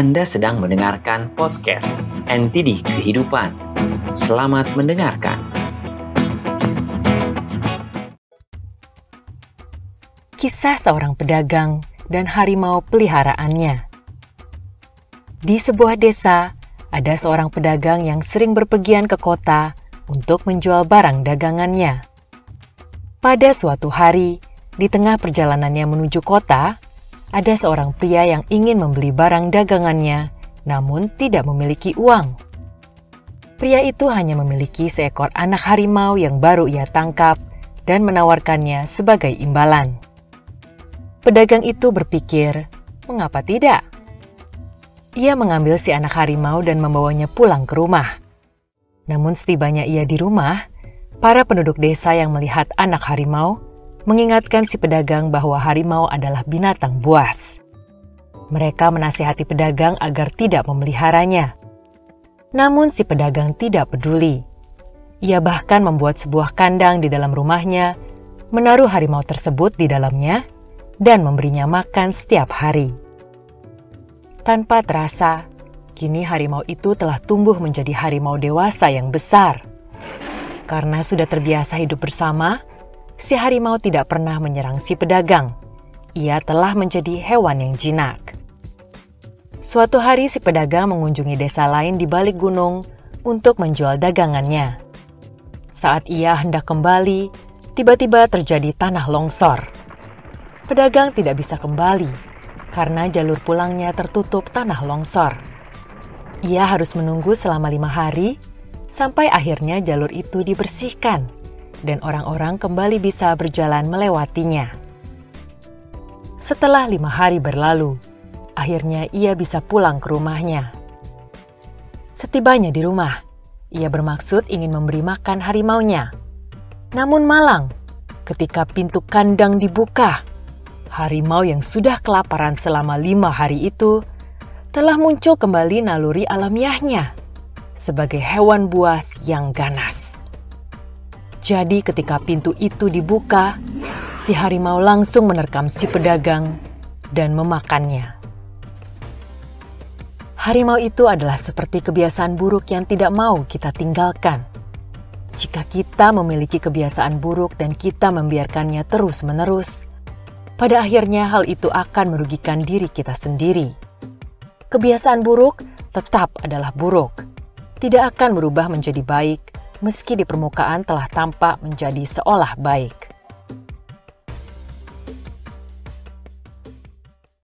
Anda sedang mendengarkan podcast NTD Kehidupan. Selamat mendengarkan. Kisah seorang pedagang dan harimau peliharaannya. Di sebuah desa, ada seorang pedagang yang sering berpergian ke kota untuk menjual barang dagangannya. Pada suatu hari, di tengah perjalanannya menuju kota, ada seorang pria yang ingin membeli barang dagangannya, namun tidak memiliki uang. Pria itu hanya memiliki seekor anak harimau yang baru ia tangkap dan menawarkannya sebagai imbalan. Pedagang itu berpikir, mengapa tidak? Ia mengambil si anak harimau dan membawanya pulang ke rumah. Namun setibanya ia di rumah, para penduduk desa yang melihat anak harimau mengingatkan si pedagang bahwa harimau adalah binatang buas. Mereka menasihati pedagang agar tidak memeliharanya. Namun si pedagang tidak peduli. Ia bahkan membuat sebuah kandang di dalam rumahnya, menaruh harimau tersebut di dalamnya, dan memberinya makan setiap hari. Tanpa terasa, kini harimau itu telah tumbuh menjadi harimau dewasa yang besar. Karena sudah terbiasa hidup bersama, si harimau tidak pernah menyerang si pedagang. Ia telah menjadi hewan yang jinak. Suatu hari si pedagang mengunjungi desa lain di balik gunung untuk menjual dagangannya. Saat ia hendak kembali, tiba-tiba terjadi tanah longsor. Pedagang tidak bisa kembali karena jalur pulangnya tertutup tanah longsor. Ia harus menunggu selama lima hari sampai akhirnya jalur itu dibersihkan dan orang-orang kembali bisa berjalan melewatinya. Setelah lima hari berlalu, akhirnya ia bisa pulang ke rumahnya. Setibanya di rumah, ia bermaksud ingin memberi makan harimaunya. Namun malang, ketika pintu kandang dibuka, harimau yang sudah kelaparan selama lima hari itu telah muncul kembali naluri alamiahnya sebagai hewan buas yang ganas. Jadi ketika pintu itu dibuka, si harimau langsung menerkam si pedagang dan memakannya. Harimau itu adalah seperti kebiasaan buruk yang tidak mau kita tinggalkan. Jika kita memiliki kebiasaan buruk dan kita membiarkannya terus-menerus, pada akhirnya hal itu akan merugikan diri kita sendiri. Kebiasaan buruk tetap adalah buruk, tidak akan berubah menjadi baik meski di permukaan telah tampak menjadi seolah baik.